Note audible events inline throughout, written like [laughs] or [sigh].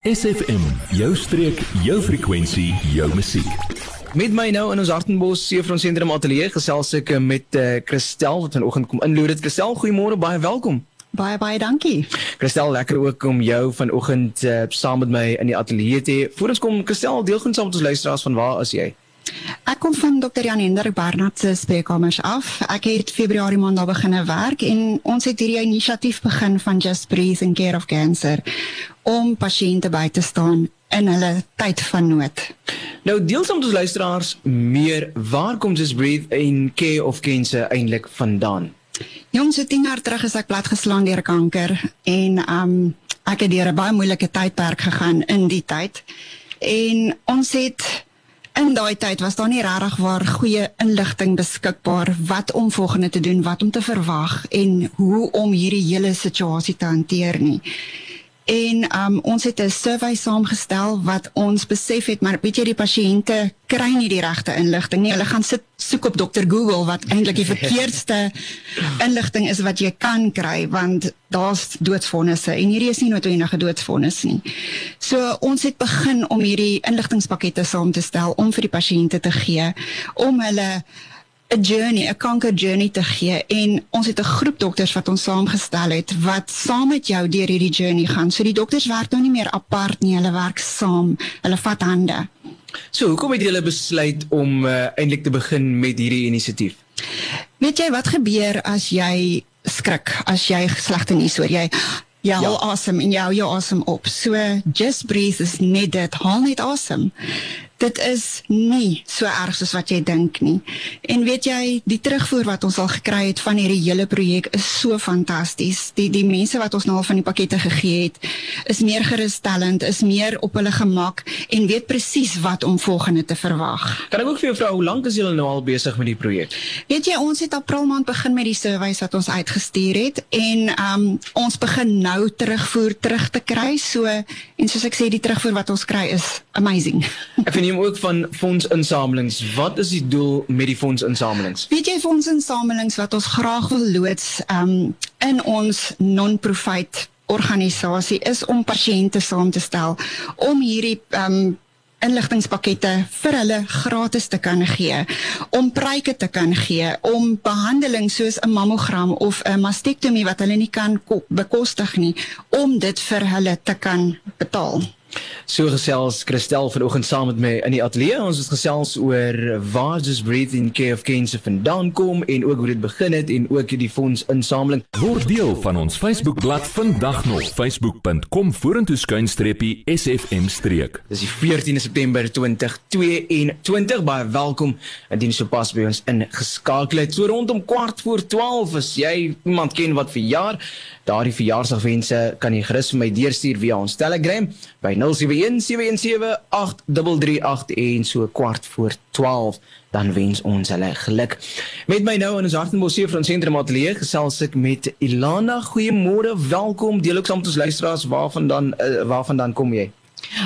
SFM, jou streek, jou frekwensie, jou musiek. Met my nou in ons Hartenbos Seefront Sentrum Ateljee gesels ek eh, met uh, Christel wat vanoggend kom inloer. Dit Christel, goeiemôre, baie welkom. Baie baie dankie. Christel, lekker ook om jou vanoggend uh, saam met my in die ateljee te hê. Voordat ons kom, Christel, deel gou saam met ons luisteraars van waar is jy? Ek kom van Dr. Jan Hendrik Barnard se spreekkamers af. Ek het Februarie maand daar begin werk en ons het hierdie inisiatief begin van Just Breathe and Care of Cancer om pasiënte by te staan in hulle tyd van nood. Nou deel saam met ons luisteraars meer waar kom Just Breathe en Care of Cancer eintlik vandaan? Jong, so 10 jaar terug is ek platgeslaan deur kanker en um ek het deur 'n baie moeilike tydperk gegaan in die tyd. En ons het in daai tyd was daar nie regtig waar goeie inligting beskikbaar wat om volgende te doen, wat om te verwag en hoe om hierdie hele situasie te hanteer nie. En um, ons het 'n survey saamgestel wat ons besef het maar weet jy die pasiënte kry nie die regte inligting nie. Hulle gaan sit soek op Dr Google wat eintlik die [laughs] verkeerdste inligting is wat jy kan kry want daar's doodsvonnisse en hierdie is nie noodwendig 'n doodsvonnis nie. So ons het begin om hierdie inligtingpakkette saam te stel om vir die pasiënte te gee om hulle 'n journey, 'n kanker journey te gee en ons het 'n groep dokters wat ons saamgestel het wat saam met jou deur hierdie journey gaan. So die dokters werk nou nie meer apart nie, hulle werk saam. Hulle vat hande. So, hoekom het julle besluit om uh, eintlik te begin met hierdie inisiatief? Weet jy wat gebeur as jy skrik, as jy slegte nuus hoor? Jy haal ja. asem en jy hou jou asem op. So just breathe is net dit, haal net asem dit is nie so erg soos wat jy dink nie. En weet jy, die terugvoer wat ons al gekry het van hierdie hele projek is so fantasties. Die die mense wat ons nou al van die pakkette gegee het, is meer gerusstellend, is meer op hulle gemak en weet presies wat om volgende te verwag. Kan ek ook vir jou vra hoe lank is julle nou al besig met die projek? Weet jy, ons het April maand begin met die surveys wat ons uitgestuur het en um ons begin nou terugvoer terug te kry. So en soos ek sê, die terugvoer wat ons kry is amazing. Ek vind neem ook van fondsinsamelings. Wat is die doel met die fondsinsamelings? Weet jy fondsinsamelings wat ons graag wil loods um, in ons non-profit organisasie is om pasiënte saam te stel om hierdie um, inligtingpakkette vir hulle gratis te kan gee, om pryke te kan gee, om behandeling soos 'n mammogram of 'n mastektomie wat hulle nie kan bekostig nie, om dit vir hulle te kan betaal. So gesels Christel vanoggend saam met my in die ateljee. Ons het gesels oor waar Just Breathe in Care of Cancer vandaan kom en ook hoe dit begin het en ook die fondsinsameling. Word deel van ons Facebookblad vandag nog facebook.com vorentoe skuinstreepie SFM streek. Dis die 14de September 2022. Baie welkom indien jy sopas by ons ingeskakel het. So rondom kwart voor 12 as jy iemand ken wat verjaar, daardie verjaarsdagwense kan jy gerus vir my deurstuur via ons Telegram by 0717178338 en so kwart voor 12 dan wens ons hulle geluk. Met my nou in ons Hartenbos se van sentrum ateljee gesels ek met Ilana. Goeiemôre, welkom. Deel ook saam met ons luisteraars waarvan dan uh, waarvan dan kom jy?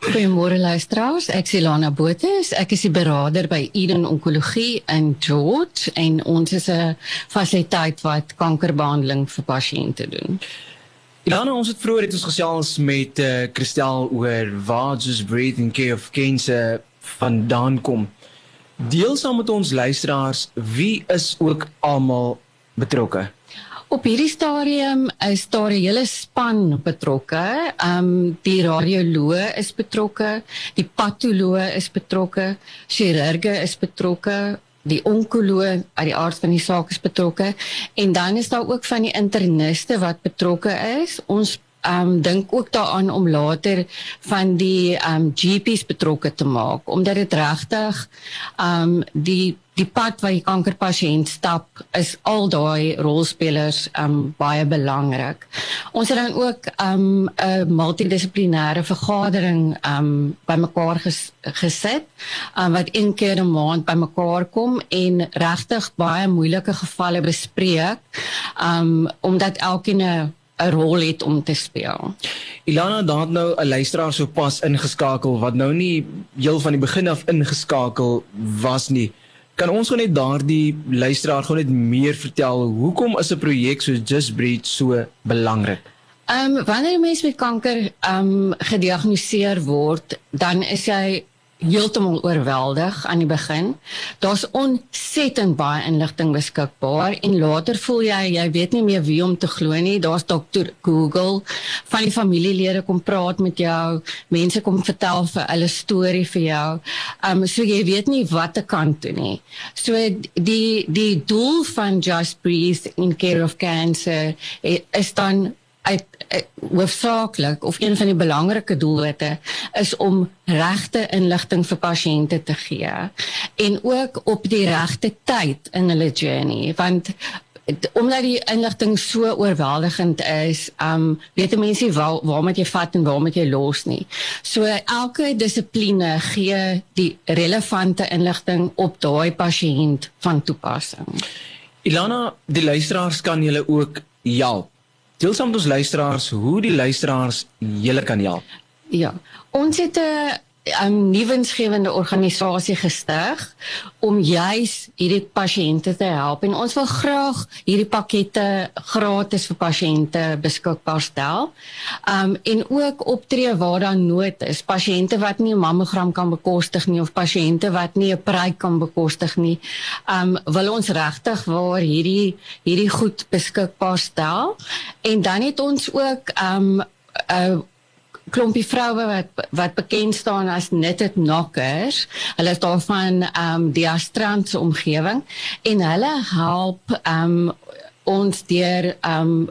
Goeiemôre luisteraars, ek is Ilana Botha. Ek is die beraader by Eden Onkologie in George en ons is 'n fasiliteit wat kankerbehandeling vir pasiënte doen. Ilana, ons het vroeër het ons gesels met uh, Christel oor waar just breathing care of cancer vandaan kom. Deel saam met ons luisteraars, wie is ook almal betrokke? Op hierdie stadium is daar 'n hele span betrokke. Ehm um, die radioloog is betrokke, die patoloog is betrokke, chirurge is betrokke, die onkoloog uit die aard van die saak is betrokke en dan is daar ook van die interniste wat betrokke is. Ons um dink ook daaraan om later van die um GP's betrokke te maak omdat dit regtig um die die pad wat die kankerpasiënt stap is al daai rolspelers um baie belangrik. Ons het dan ook um 'n multidissiplinêre vergadering um bymekaar ges, gesit um wat een keer 'n maand bymekaar kom en regtig baie moeilike gevalle bespreek um omdat elkeen 'n 'n rol het om te speel. Ilana, daar het nou 'n luisteraar sopas ingeskakel wat nou nie heel van die begin af ingeskakel was nie. Kan ons gou net daardie luisteraar gou net meer vertel hoekom is 'n projek so Just Breathe so belangrik? Ehm um, wanneer 'n mens met kanker ehm um, gediagnoseer word, dan is jy heeltemal oorweldig aan die begin. Daar's ontsettend baie inligting beskikbaar en later voel jy jy weet nie meer wie om te glo nie. Daar's dokter Google, van die familielede kom praat met jou, mense kom vertel vir hulle storie vir jou. Um so jy weet nie wat te kan doen nie. So die die doel van Just Breathe in Care of Cancer eh, is dan uit eh, hoofsaaklik of een van die belangrike doelwitte is om regte inligting vir pasiënte te gee en ook op die regte tyd in hulle journey want omdat die inligting so oorweldigend is, um weet mense waar waar moet jy vat en waar moet jy los nie. So elke dissipline gee die relevante inligting op daai pasiënt van toepassing. Ilana, die luisteraars kan julle ook help Deel saam met ons luisteraars hoe die luisteraars julle kan help. Ja. Ons het 'n 'n nuwensgewende organisasie gestig om juis hierdie pasiënte te help en ons wil graag hierdie pakkette gratis vir pasiënte beskikbaar stel. Um en ook optree waar daar nood is. Pasiënte wat nie 'n mammogram kan bekostig nie of pasiënte wat nie 'n pryk kan bekostig nie. Um wil ons regtig waar hierdie hierdie goed beskikbaar stel. En dan het ons ook um 'n uh, klompie vroue wat wat bekend staan as knitted knockers. Hulle is daar van ehm um, die Astrand se omgewing en hulle help ehm um, ons deur ehm um,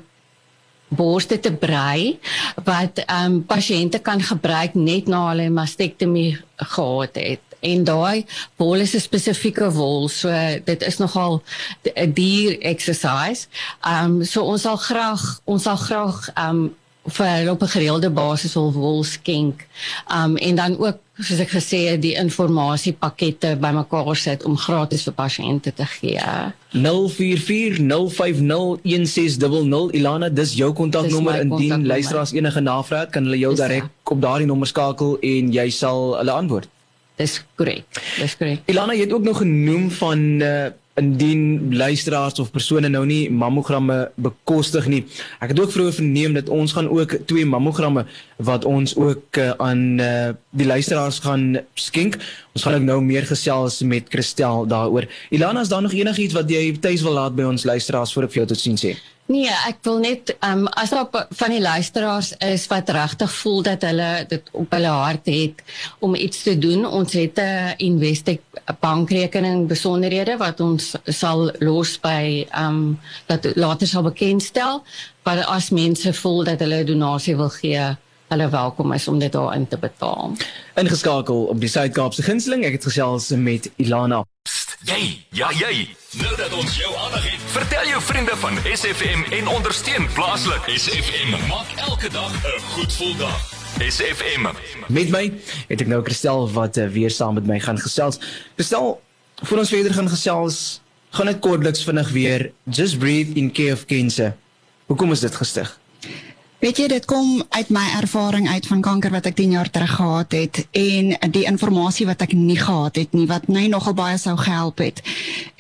borste te brei wat ehm um, pasiënte kan gebruik net na hulle mastektomie gehad het en daai wol is 'n spesifieke wol so dit is nogal 'n dier exercise. Ehm um, so ons sal graag ons sal graag ehm um, vir hulle op 'n gereelde basis wil wol skenk. Um en dan ook soos ek gesê het die informasiepakkette bymekaar sit om gratis vir pasiënte te gee. 0440501600 Ilana dis jou kontaknommer indien luisteraars enige navrae het kan hulle jou direk op daardie nommer skakel en jy sal hulle antwoord. Dis korrek. Dis korrek. Ilana jy het ook nog genoem van uh, indien luisteraars of persone nou nie mammogramme bekostig nie. Ek het ook vroeër verneem dat ons gaan ook twee mammogramme wat ons ook uh, aan uh, die luisteraars gaan skenk. Ons gaan nou meer gesels met Christel daaroor. Ilana, is daar nog enigiets wat jy tuis wil laat by ons luisteraars voor ek vir jou tot sien sê? Nee, ek wil net ehm um, as daar van die luisteraars is wat regtig voel dat hulle dit op hulle hart het om iets te doen. Ons het 'n Investec bankrekening besonderhede wat ons sal los by ehm um, dat later sal bekendstel. Maar as mense voel dat hulle 'n donasie wil gee, hulle welkom is om dit daarin te betaal. Ingeskakel op die Suid-Kaapse Gunsteling. Ek het gesels met Ilana. Psst, jy, ja jy. Nou dat ons jou aandag het, vertel jou vriende van SFM en ondersteun plaaslik. SFM maak elke dag 'n goed gevoel dag. SFM. Met my het ek nou Christel wat uh, weer saam met my gaan gesels. Christel, voor ons verder gaan gesels, gaan dit kortliks vinnig weer Just Breathe in Care of Cancer. Hoekom is dit gestig? Weet jy dit kom uit my ervaring uit van kanker wat ek 10 jaar terug gehad het en die inligting wat ek nie gehad het nie wat my nogal baie sou gehelp het.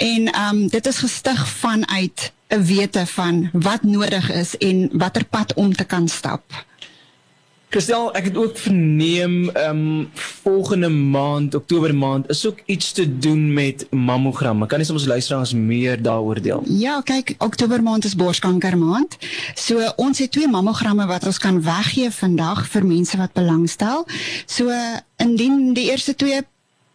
En ehm um, dit is gestig vanuit 'n wete van wat nodig is en watter pad om te kan stap. Kristel, ek het ook verneem ehm um, volgende maand, Oktober maand, is ook iets te doen met mammogramme. Kan jy soms luisteraars meer daaroor deel? Ja, kyk, Oktober maand is borskanker maand. So ons het twee mammogramme wat ons kan weggee vandag vir mense wat belangstel. So indien die eerste twee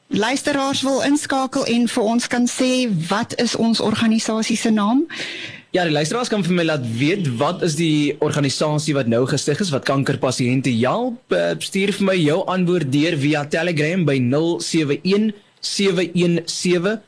luisteraars wil inskakel en vir ons kan sê wat is ons organisasie se naam? Ja, die luisteraars kan vir my laat weet wat is die organisasie wat nou gestig is wat kankerpasiënte help. Uh, stuur vir my jou antwoord deur via Telegram by 071 717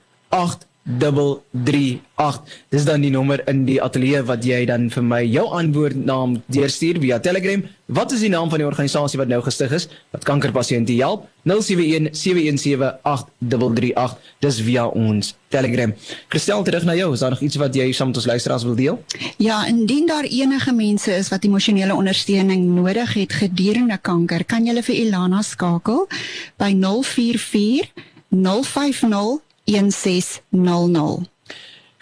8338. Dis dan die nommer in die ateljee wat jy dan vir my jou antwoord naam deurstuur via Telegram. Wat is die naam van die organisasie wat nou gestig is wat kankerpasiënte help? 071 717 8338. Dis via ons Telegram. Gestel terug na jou. Is daar nog iets wat jy saam met ons luisteraars wil deel? Ja, indien daar enige mense is wat emosionele ondersteuning nodig het gedurende kanker, kan jy vir Ilana skakel by 044 050 1600.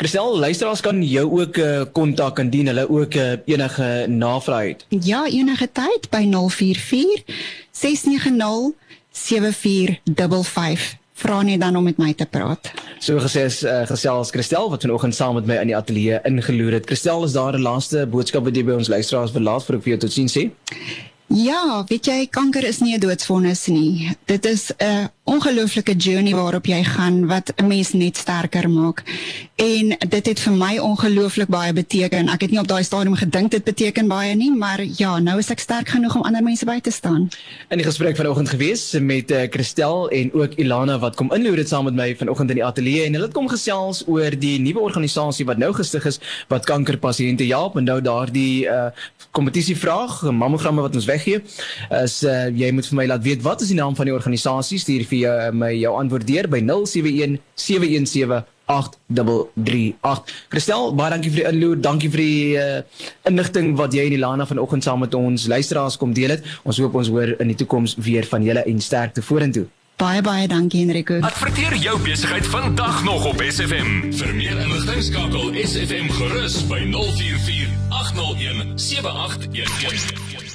Christel, luisteraars kan jou ook kontak uh, indien hulle ook uh, enige navrae het. Ja, enige tyd by 044 690 7455 vra net dan om met my te praat. So gesê is uh, gesels Christel wat vanoggend saam met my in die ateljee ingeloer het. Christel, is daar 'n laaste boodskap wat jy by ons luisteraars wil laat vir ek vir jou tot sien sê? Ja, weet jy, kanker is nie 'n doodsvonnis nie. Dit is 'n ongelooflike journey waarop jy gaan wat 'n mens net sterker maak. En dit het vir my ongelooflik baie beteken. Ek het nie op daai stadium gedink dit beteken baie nie, maar ja, nou is ek sterk genoeg om ander mense by te staan. In die gesprek vanoggend gewees met uh, Christel en ook Ilana wat kom inloer dit saam met my vanoggend in die ateljee en hulle het kom gesels oor die nuwe organisasie wat nou gestig is wat kankerpasiënte help en nou daardie uh, kompetisie vraag, mammogramme wat ons weggee. As uh, jy moet vir my laat weet wat is die naam van die organisasie, stuur vir uh, my jou antwoord deur by 071 717 8338. Christel, baie dankie vir die inloer. Dankie vir die uh, inligting wat jy en Ilana vanoggend saam met ons luisteraars kom deel het. Ons hoop ons hoor in die toekoms weer van julle en sterkte vorentoe. Baie baie dankie Enrico. Adverteer jou besigheid vandag nog op SFM. Vir meer inligting skakel SFM gerus by 044 801 7811.